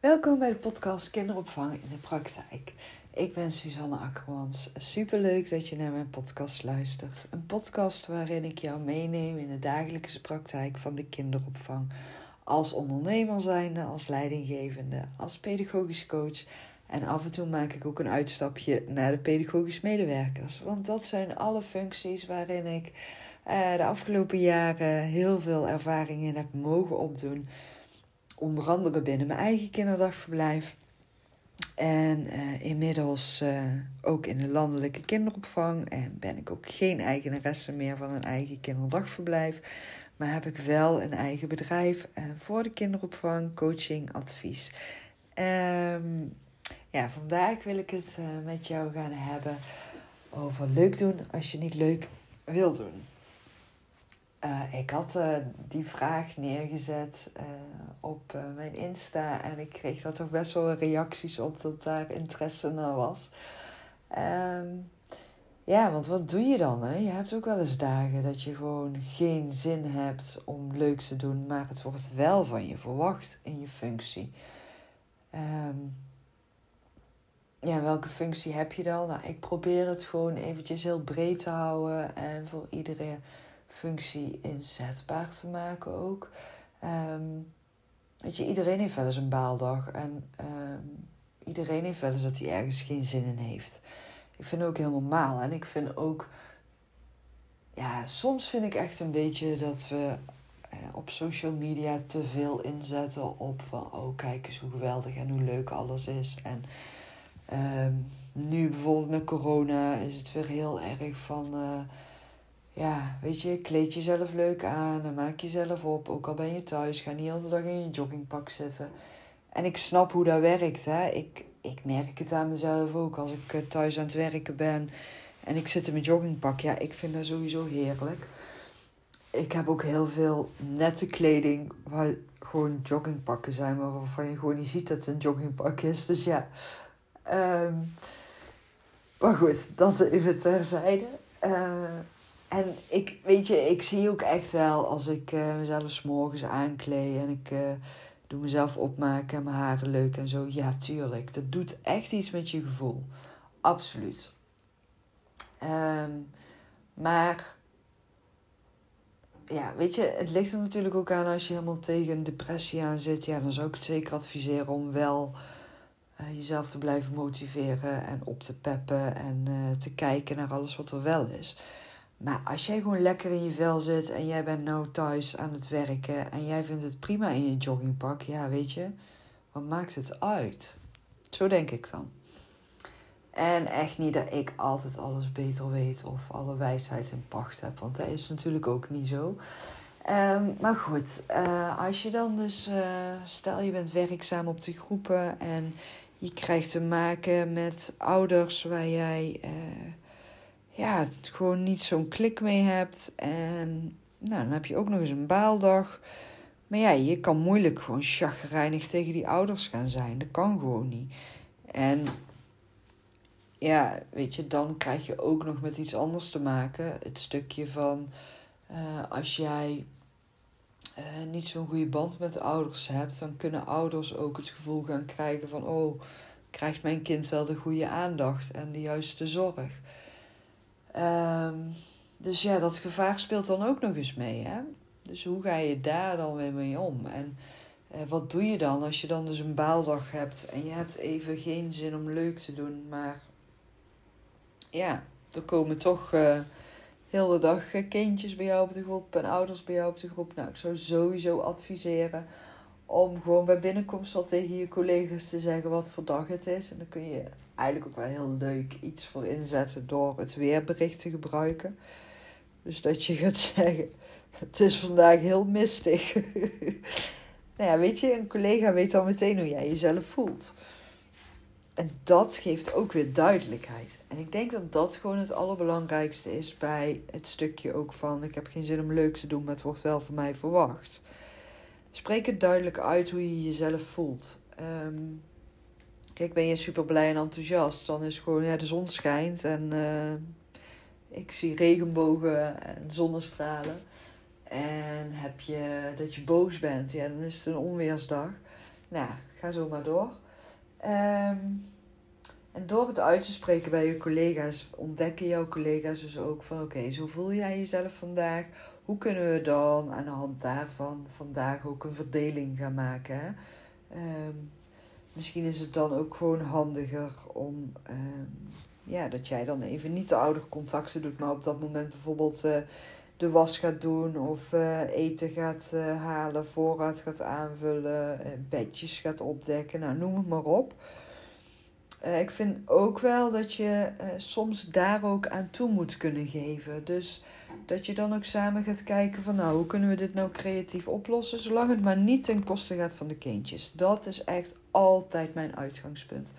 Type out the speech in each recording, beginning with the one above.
Welkom bij de podcast Kinderopvang in de Praktijk. Ik ben Suzanne Akkermans. Superleuk dat je naar mijn podcast luistert. Een podcast waarin ik jou meeneem in de dagelijkse praktijk van de kinderopvang. Als ondernemer zijnde, als leidinggevende, als pedagogisch coach. En af en toe maak ik ook een uitstapje naar de pedagogisch medewerkers. Want dat zijn alle functies waarin ik eh, de afgelopen jaren heel veel ervaring in heb mogen opdoen onder andere binnen mijn eigen kinderdagverblijf. En uh, inmiddels uh, ook in de landelijke kinderopvang. En ben ik ook geen eigenaresse meer van een eigen kinderdagverblijf. Maar heb ik wel een eigen bedrijf uh, voor de kinderopvang, coaching, advies. Um, ja, vandaag wil ik het met jou gaan hebben over leuk doen als je niet leuk wil doen. Uh, ik had uh, die vraag neergezet uh, op mijn Insta en ik kreeg daar toch best wel reacties op dat daar interesse naar was. Um, ja, want wat doe je dan? Hè? Je hebt ook wel eens dagen dat je gewoon geen zin hebt om leuk te doen, maar het wordt wel van je verwacht in je functie. Um, ja, welke functie heb je dan? Nou, ik probeer het gewoon eventjes heel breed te houden en voor iedereen functie inzetbaar te maken ook. Um, weet je, iedereen heeft wel eens een baaldag en um, iedereen heeft wel eens dat hij ergens geen zin in heeft. Ik vind het ook heel normaal en ik vind ook, ja, soms vind ik echt een beetje dat we eh, op social media te veel inzetten op van, oh kijk eens hoe geweldig en hoe leuk alles is. En um, nu bijvoorbeeld met corona is het weer heel erg van. Uh, ja, weet je, kleed jezelf leuk aan en maak jezelf op. Ook al ben je thuis, ga niet de dag in je joggingpak zitten. En ik snap hoe dat werkt. Hè. Ik, ik merk het aan mezelf ook. Als ik eh, thuis aan het werken ben en ik zit in mijn joggingpak. Ja, ik vind dat sowieso heerlijk. Ik heb ook heel veel nette kleding waar gewoon joggingpakken zijn. Maar waarvan je gewoon niet ziet dat het een joggingpak is. Dus ja. Um, maar goed, dat even terzijde. Uh, en ik, weet je, ik zie ook echt wel als ik uh, mezelf s'morgens aankleed en ik uh, doe mezelf opmaken en mijn haren leuk en zo. Ja, tuurlijk. Dat doet echt iets met je gevoel. Absoluut. Um, maar, ja, weet je, het ligt er natuurlijk ook aan als je helemaal tegen een depressie aan zit. Ja, dan zou ik het zeker adviseren om wel uh, jezelf te blijven motiveren en op te peppen en te kijken naar alles wat er wel is. Maar als jij gewoon lekker in je vel zit en jij bent nou thuis aan het werken en jij vindt het prima in je joggingpak, ja, weet je, wat maakt het uit? Zo denk ik dan. En echt niet dat ik altijd alles beter weet of alle wijsheid in pacht heb, want dat is natuurlijk ook niet zo. Um, maar goed, uh, als je dan dus, uh, stel je bent werkzaam op de groepen en je krijgt te maken met ouders waar jij. Uh, ja, het gewoon niet zo'n klik mee hebt. En nou, dan heb je ook nog eens een baaldag. Maar ja, je kan moeilijk gewoon chagrijnig tegen die ouders gaan zijn. Dat kan gewoon niet. En ja, weet je, dan krijg je ook nog met iets anders te maken. Het stukje van uh, als jij uh, niet zo'n goede band met de ouders hebt, dan kunnen ouders ook het gevoel gaan krijgen van: oh, krijgt mijn kind wel de goede aandacht en de juiste zorg? Um, dus ja, dat gevaar speelt dan ook nog eens mee. Hè? Dus hoe ga je daar dan weer mee om? En eh, wat doe je dan als je dan dus een baaldag hebt en je hebt even geen zin om leuk te doen, maar ja, er komen toch uh, heel de dag eh, kindjes bij jou op de groep en ouders bij jou op de groep. Nou, ik zou sowieso adviseren om gewoon bij binnenkomst al tegen je collega's te zeggen wat voor dag het is. En dan kun je eigenlijk ook wel heel leuk iets voor inzetten door het weerbericht te gebruiken. Dus dat je gaat zeggen, het is vandaag heel mistig. nou ja, weet je, een collega weet dan meteen hoe jij jezelf voelt. En dat geeft ook weer duidelijkheid. En ik denk dat dat gewoon het allerbelangrijkste is bij het stukje ook van... ik heb geen zin om leuk te doen, maar het wordt wel van mij verwacht. Spreek het duidelijk uit hoe je jezelf voelt. Um, kijk, ben je super blij en enthousiast, dan is gewoon, ja, de zon schijnt en uh, ik zie regenbogen en zonnestralen. En heb je dat je boos bent, ja, dan is het een onweersdag. Nou, ga zo maar door. Ehm, en door het uit te spreken bij je collega's, ontdekken jouw collega's dus ook van oké, zo voel jij jezelf vandaag. Hoe kunnen we dan aan de hand daarvan vandaag ook een verdeling gaan maken? Hè? Ehm, misschien is het dan ook gewoon handiger om ehm, ja, dat jij dan even niet de oudere contacten doet, maar op dat moment bijvoorbeeld uh, de was gaat doen of uh, eten gaat uh, halen, voorraad gaat aanvullen, bedjes gaat opdekken, nou noem het maar op. ik vind ook wel dat je soms daar ook aan toe moet kunnen geven. Dus dat je dan ook samen gaat kijken van nou, hoe kunnen we dit nou creatief oplossen, zolang het maar niet ten koste gaat van de kindjes. Dat is echt altijd mijn uitgangspunt.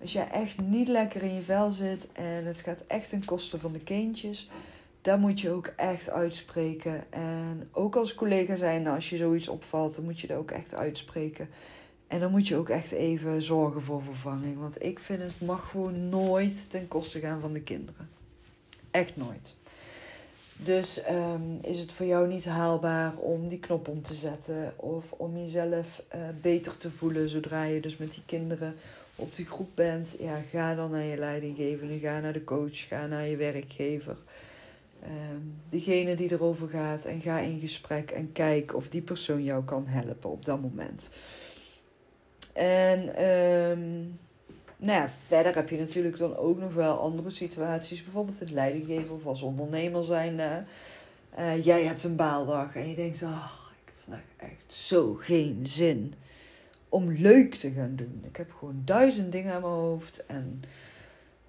Als jij echt niet lekker in je vel zit en het gaat echt ten koste van de kindjes, dan moet je ook echt uitspreken. En ook als collega zijn, als je zoiets opvalt, dan moet je dat ook echt uitspreken. En dan moet je ook echt even zorgen voor vervanging. Want ik vind het mag gewoon nooit ten koste gaan van de kinderen. Echt nooit. Dus um, is het voor jou niet haalbaar om die knop om te zetten of om jezelf uh, beter te voelen zodra je dus met die kinderen op die groep bent, ja, ga dan naar je leidinggevende, ga naar de coach, ga naar je werkgever. Um, degene die erover gaat en ga in gesprek en kijk of die persoon jou kan helpen op dat moment. En um, nou ja, verder heb je natuurlijk dan ook nog wel andere situaties, bijvoorbeeld het leidinggever of als ondernemer zijn. Uh, jij hebt een baaldag en je denkt, oh, ik heb vandaag echt zo geen zin om leuk te gaan doen. Ik heb gewoon duizend dingen aan mijn hoofd. En,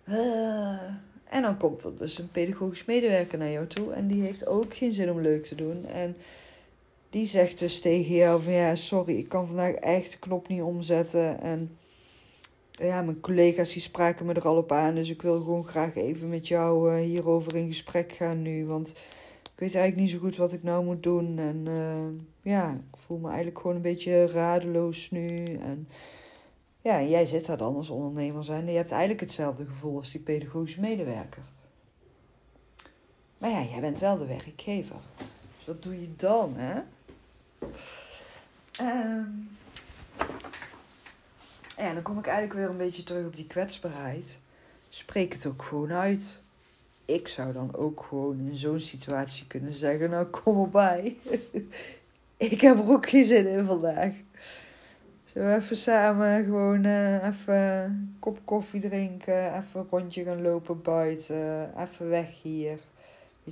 uh, en dan komt er dus een pedagogisch medewerker naar jou toe. En die heeft ook geen zin om leuk te doen. En die zegt dus tegen jou van ja, sorry, ik kan vandaag echt de knop niet omzetten. En ja, mijn collega's die spraken me er al op aan. Dus ik wil gewoon graag even met jou uh, hierover in gesprek gaan nu. Want ik weet eigenlijk niet zo goed wat ik nou moet doen. En uh, ja, ik voel me eigenlijk gewoon een beetje radeloos nu. En ja, jij zit daar dan als ondernemer zijn. En je hebt eigenlijk hetzelfde gevoel als die pedagogische medewerker. Maar ja, jij bent wel de werkgever. Dus wat doe je dan, hè? Um, ja, dan kom ik eigenlijk weer een beetje terug op die kwetsbaarheid. Spreek het ook gewoon uit ik zou dan ook gewoon in zo'n situatie kunnen zeggen: Nou, kom erbij. ik heb er ook geen zin in vandaag. We even samen gewoon uh, even een kop koffie drinken, even een rondje gaan lopen buiten, even weg hier.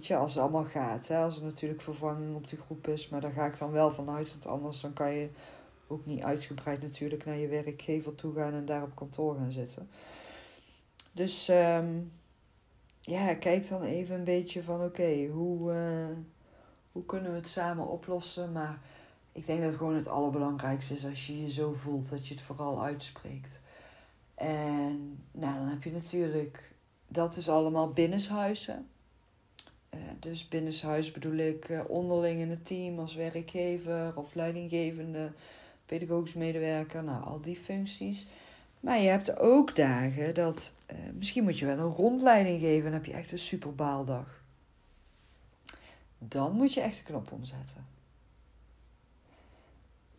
Je, als het allemaal gaat. Hè? Als er natuurlijk vervanging op de groep is, maar daar ga ik dan wel vanuit, want anders dan kan je ook niet uitgebreid natuurlijk naar je werkgever toe gaan en daar op kantoor gaan zitten. Dus um, ja, kijk dan even een beetje van oké, hoe, uh, hoe kunnen we het samen oplossen? Maar ik denk dat gewoon het allerbelangrijkste is als je je zo voelt dat je het vooral uitspreekt. En nou, dan heb je natuurlijk, dat is allemaal binnenshuizen. Uh, dus binnenshuis bedoel ik uh, onderling in het team als werkgever of leidinggevende, pedagogisch medewerker, nou al die functies. Maar je hebt ook dagen dat uh, misschien moet je wel een rondleiding geven en heb je echt een super baaldag. Dan moet je echt de knop omzetten.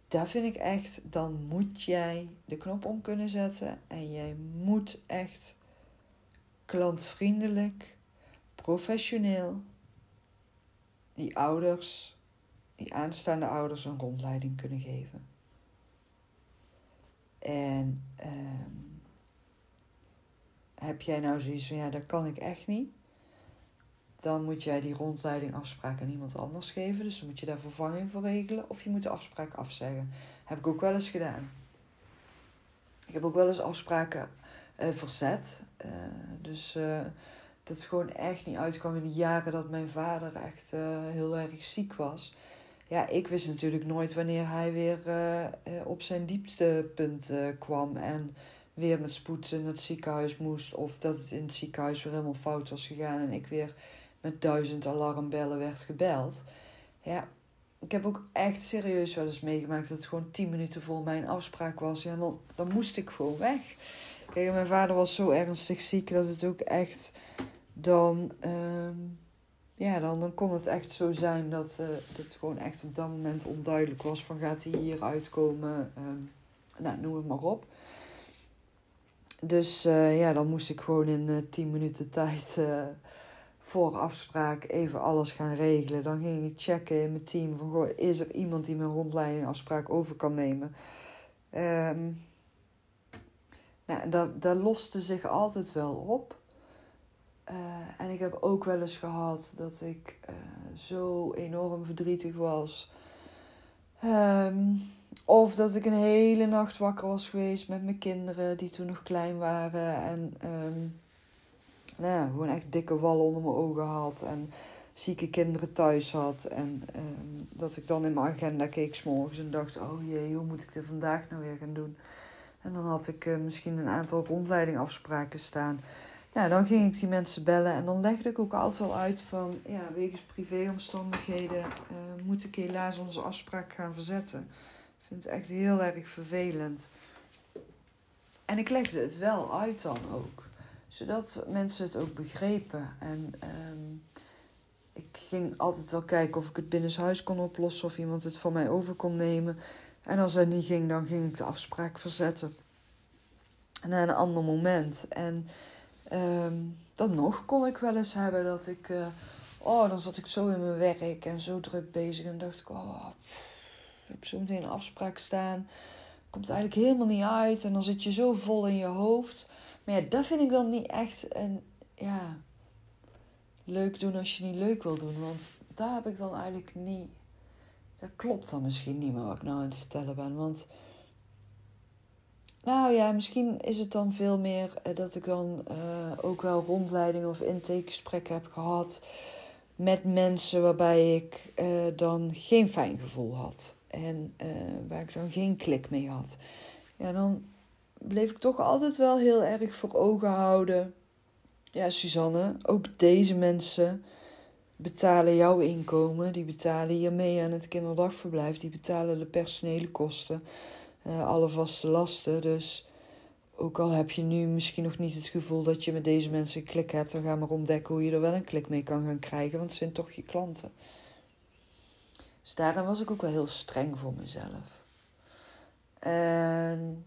Daar vind ik echt, dan moet jij de knop om kunnen zetten en jij moet echt klantvriendelijk, professioneel die ouders, die aanstaande ouders een rondleiding kunnen geven. En um, heb jij nou zoiets van ja, dat kan ik echt niet. Dan moet jij die rondleiding afspraak aan iemand anders geven. Dus dan moet je daar vervanging voor regelen. Of je moet de afspraak afzeggen. Heb ik ook wel eens gedaan. Ik heb ook wel eens afspraken uh, verzet. Uh, dus uh, dat het gewoon echt niet uitkwam in de jaren dat mijn vader echt heel erg ziek was. Ja, ik wist natuurlijk nooit wanneer hij weer op zijn dieptepunt kwam. En weer met spoed naar het ziekenhuis moest. Of dat het in het ziekenhuis weer helemaal fout was gegaan en ik weer met duizend alarmbellen werd gebeld. Ja, ik heb ook echt serieus wel eens meegemaakt dat het gewoon tien minuten voor mijn afspraak was. Ja, dan, dan moest ik gewoon weg. Kijk, mijn vader was zo ernstig ziek dat het ook echt dan. Uh, ja, dan, dan kon het echt zo zijn dat uh, het gewoon echt op dat moment onduidelijk was van gaat hij hier uitkomen. Uh, nou, noem het maar op. Dus uh, ja, dan moest ik gewoon in uh, 10 minuten tijd voor afspraak even alles gaan regelen. Dan ging ik checken in mijn team van, goh, is er iemand die mijn rondleidingafspraak over kan nemen? Um, nou, dat, dat loste zich altijd wel op. Uh, en ik heb ook wel eens gehad dat ik uh, zo enorm verdrietig was. Um, of dat ik een hele nacht wakker was geweest met mijn kinderen die toen nog klein waren. En um, nou ja, gewoon echt dikke wallen onder mijn ogen had. En zieke kinderen thuis had. En um, dat ik dan in mijn agenda keek s'morgens en dacht: oh jee, hoe moet ik dit vandaag nou weer gaan doen? En dan had ik uh, misschien een aantal rondleidingafspraken staan. Ja, dan ging ik die mensen bellen en dan legde ik ook altijd wel uit van, ja, wegens privéomstandigheden uh, moet ik helaas onze afspraak gaan verzetten. Ik vind het echt heel erg vervelend. En ik legde het wel uit dan ook, zodat mensen het ook begrepen. En um, ik ging altijd wel kijken of ik het binnenshuis kon oplossen of iemand het van mij over kon nemen. En als dat niet ging, dan ging ik de afspraak verzetten naar een ander moment. En um, dan nog kon ik wel eens hebben dat ik. Uh, oh, dan zat ik zo in mijn werk en zo druk bezig. En dacht ik, oh, ik heb zo meteen een afspraak staan. Komt eigenlijk helemaal niet uit. En dan zit je zo vol in je hoofd. Maar ja, dat vind ik dan niet echt een. Ja, leuk doen als je niet leuk wil doen. Want daar heb ik dan eigenlijk niet. Dat klopt dan misschien niet meer wat ik nou aan het vertellen ben. Want nou ja, misschien is het dan veel meer eh, dat ik dan uh, ook wel rondleidingen of intakegesprekken heb gehad met mensen waarbij ik uh, dan geen fijn gevoel had. En waar ik dan geen klik mee had. Ja, dan bleef ik toch altijd wel heel erg voor ogen houden. Ja, Suzanne, ook deze mensen betalen jouw inkomen. Die betalen hier mee aan het kinderdagverblijf. Die betalen de personele kosten uh, alle vaste lasten. Dus ook al heb je nu misschien nog niet het gevoel dat je met deze mensen klik hebt, dan ga maar ontdekken hoe je er wel een klik mee kan gaan krijgen, want het zijn toch je klanten. Dus daarin was ik ook wel heel streng voor mezelf. En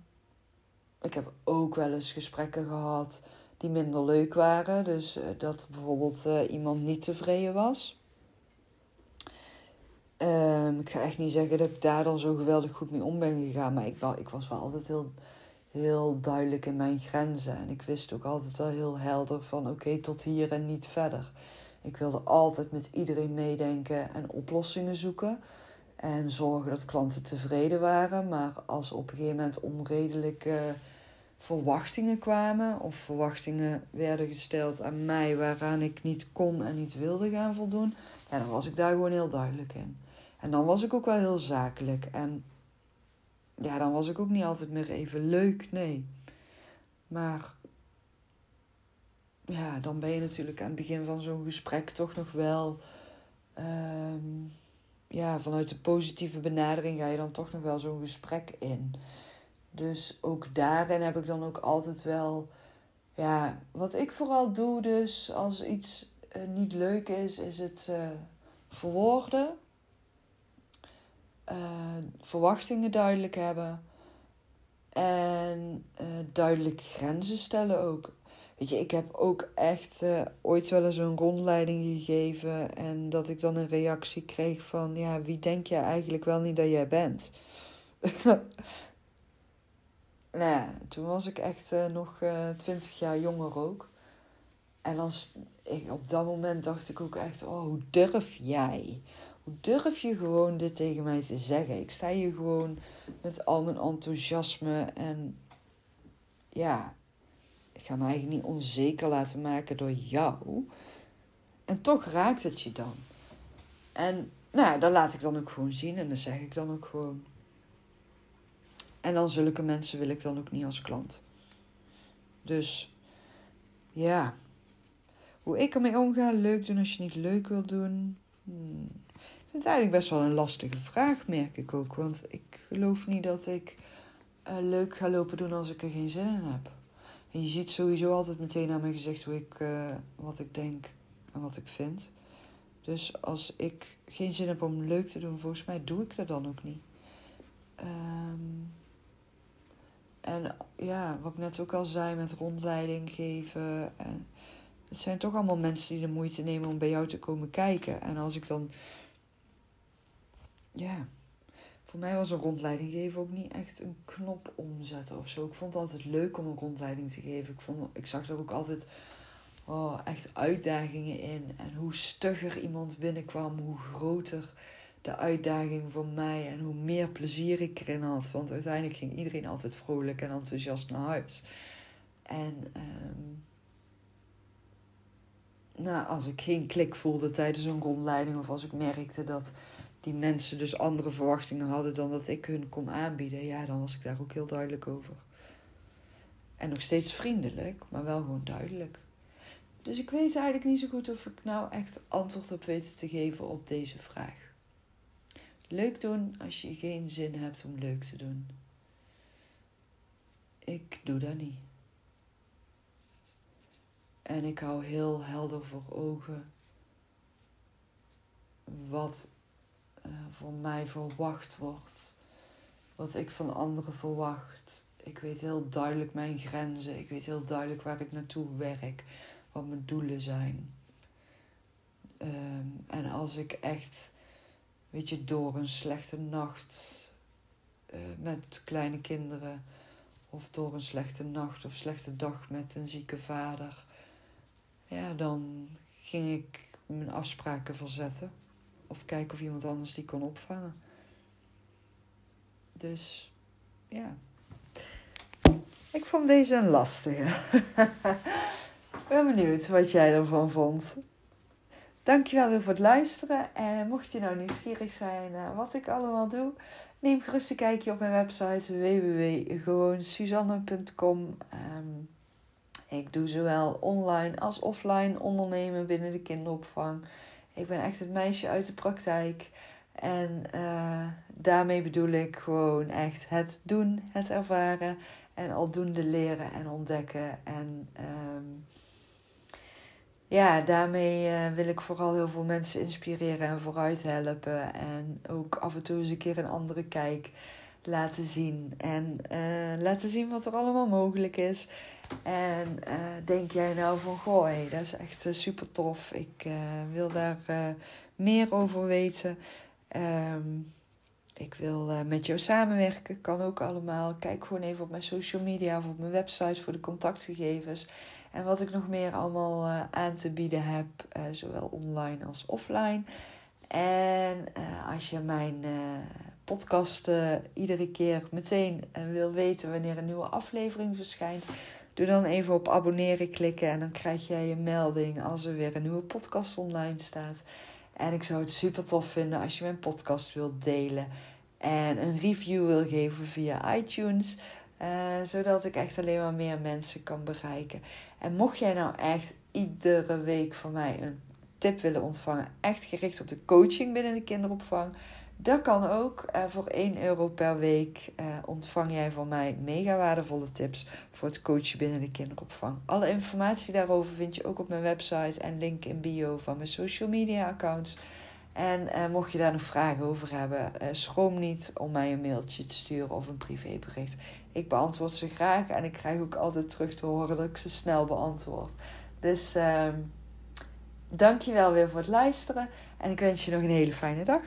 ik heb ook wel eens gesprekken gehad die minder leuk waren. Dus uh, dat bijvoorbeeld uh, iemand niet tevreden was. Um, ik ga echt niet zeggen dat ik daar dan zo geweldig goed mee om ben gegaan. Maar ik, ik was wel altijd heel, heel duidelijk in mijn grenzen. En ik wist ook altijd wel heel helder van oké, tot hier en niet verder. Ik wilde altijd met iedereen meedenken en oplossingen zoeken. En zorgen dat klanten tevreden waren. Maar als op een gegeven moment onredelijke verwachtingen kwamen... of verwachtingen werden gesteld aan mij waaraan ik niet kon en niet wilde gaan voldoen... Dan was ik daar gewoon heel duidelijk in. En dan was ik ook wel heel zakelijk. En ja, dan was ik ook niet altijd meer even leuk, nee. Maar ja, dan ben je natuurlijk aan het begin van zo'n gesprek toch nog wel. Um, ja, vanuit de positieve benadering ga je dan toch nog wel zo'n gesprek in. Dus ook daarin heb ik dan ook altijd wel. Ja, wat ik vooral doe, dus als iets uh, niet leuk is, is het uh, verwoorden uh, verwachtingen duidelijk hebben. En uh, duidelijk grenzen stellen ook. Weet je, ik heb ook echt uh, ooit wel eens een rondleiding gegeven. En dat ik dan een reactie kreeg van: Ja, wie denk jij eigenlijk wel niet dat jij bent? nou ja, toen was ik echt nog twintig jaar jonger ook. En als, ik, op dat moment dacht ik ook echt: Oh, hoe durf jij? Hoe durf je gewoon dit tegen mij te zeggen? Ik sta hier gewoon met al mijn enthousiasme en ja, ik ga me eigenlijk niet onzeker laten maken door jou. En toch raakt het je dan. En nou, dat laat ik dan ook gewoon zien en dat zeg ik dan ook gewoon. En dan zulke mensen wil ik dan ook niet als klant. Dus ja, hoe ik ermee omga, leuk doen als je niet leuk wilt doen. Hmm vind het eigenlijk best wel een lastige vraag, merk ik ook. Want ik geloof niet dat ik uh, leuk ga lopen doen als ik er geen zin in heb. En je ziet sowieso altijd meteen aan mijn gezicht hoe ik, uh, wat ik denk en wat ik vind. Dus als ik geen zin heb om leuk te doen, volgens mij doe ik dat dan ook niet. Um, ja, wat ik net ook al zei met rondleiding geven. En het zijn toch allemaal mensen die de moeite nemen om bij jou te komen kijken. En als ik dan, ja, voor mij was een rondleiding geven ook niet echt een knop omzetten of zo. Ik vond het altijd leuk om een rondleiding te geven. Ik, vond, ik zag er ook altijd oh, echt uitdagingen in. En hoe stugger iemand binnenkwam, hoe groter de uitdaging voor mij en hoe meer plezier ik erin had. Want uiteindelijk ging iedereen altijd vrolijk en enthousiast naar huis. En um, nou, als ik geen klik voelde tijdens een rondleiding of als ik merkte dat die mensen dus andere verwachtingen hadden dan dat ik hun kon aanbieden, ja, dan was ik daar ook heel duidelijk over. En nog steeds vriendelijk, maar wel gewoon duidelijk. Dus ik weet eigenlijk niet zo goed of ik nou echt antwoord op weet te geven op deze vraag. Leuk doen als je geen zin hebt om leuk te doen. Ik doe dat niet. En ik hou heel helder voor ogen wat uh, voor mij verwacht wordt. Wat ik van anderen verwacht. Ik weet heel duidelijk mijn grenzen. Ik weet heel duidelijk waar ik naartoe werk. Wat mijn doelen zijn. Um, en als ik echt, weet je, door een slechte nacht uh, met kleine kinderen. Of door een slechte nacht of slechte dag met een zieke vader. Ja, dan ging ik mijn afspraken verzetten. Of kijken of iemand anders die kon opvangen. Dus ja. Ik vond deze een lastige. ben benieuwd wat jij ervan vond. Dankjewel weer voor het luisteren. En mocht je nou nieuwsgierig zijn naar wat ik allemaal doe, neem gerust een kijkje op mijn website www.gewoonsuzanne.com. Um, ehm, ik doe zowel online als offline ondernemen binnen de kinderopvang. Ik ben echt het meisje uit de praktijk. En uh, daarmee bedoel ik gewoon echt het doen, het ervaren en aldoende leren en ontdekken. En um, ja, daarmee uh, wil ik vooral heel veel mensen inspireren en vooruit helpen. En ook af en toe eens een keer een andere kijk laten zien. En uh, laten zien wat er allemaal mogelijk is. En uh, denk jij nou van, goh, hey, dat is echt uh, super tof. Ik wil daar meer over weten. Um, ik wil met jou samenwerken, kan ook allemaal. Kijk gewoon even op mijn social media of op mijn website voor de contactgegevens. En wat ik nog meer allemaal aan te bieden heb, zowel online als offline. En als je mijn podcast iedere keer meteen wil weten wanneer een nieuwe aflevering verschijnt Doe dan even op abonneren klikken en dan krijg jij een melding als er weer een nieuwe podcast online staat. En ik zou het super tof vinden als je mijn podcast wilt delen en een review wil geven via iTunes. Uh, zodat ik echt alleen maar meer mensen kan bereiken. En mocht jij nou echt iedere week van mij een tip willen ontvangen, echt gericht op de coaching binnen de kinderopvang, dat kan ook. Uh, voor 1 euro per week uh, ontvang jij van mij mega waardevolle tips voor het coachen binnen de kinderopvang. Alle informatie daarover vind je ook op mijn website en link in bio van mijn social media accounts. En uh, mocht je daar nog vragen over hebben, schroom niet om mij een mailtje te sturen of een privébericht. Ik beantwoord ze graag en ik krijg ook altijd terug te horen dat ik ze snel beantwoord. Dus dank je wel weer voor het luisteren en ik wens je nog een hele fijne dag.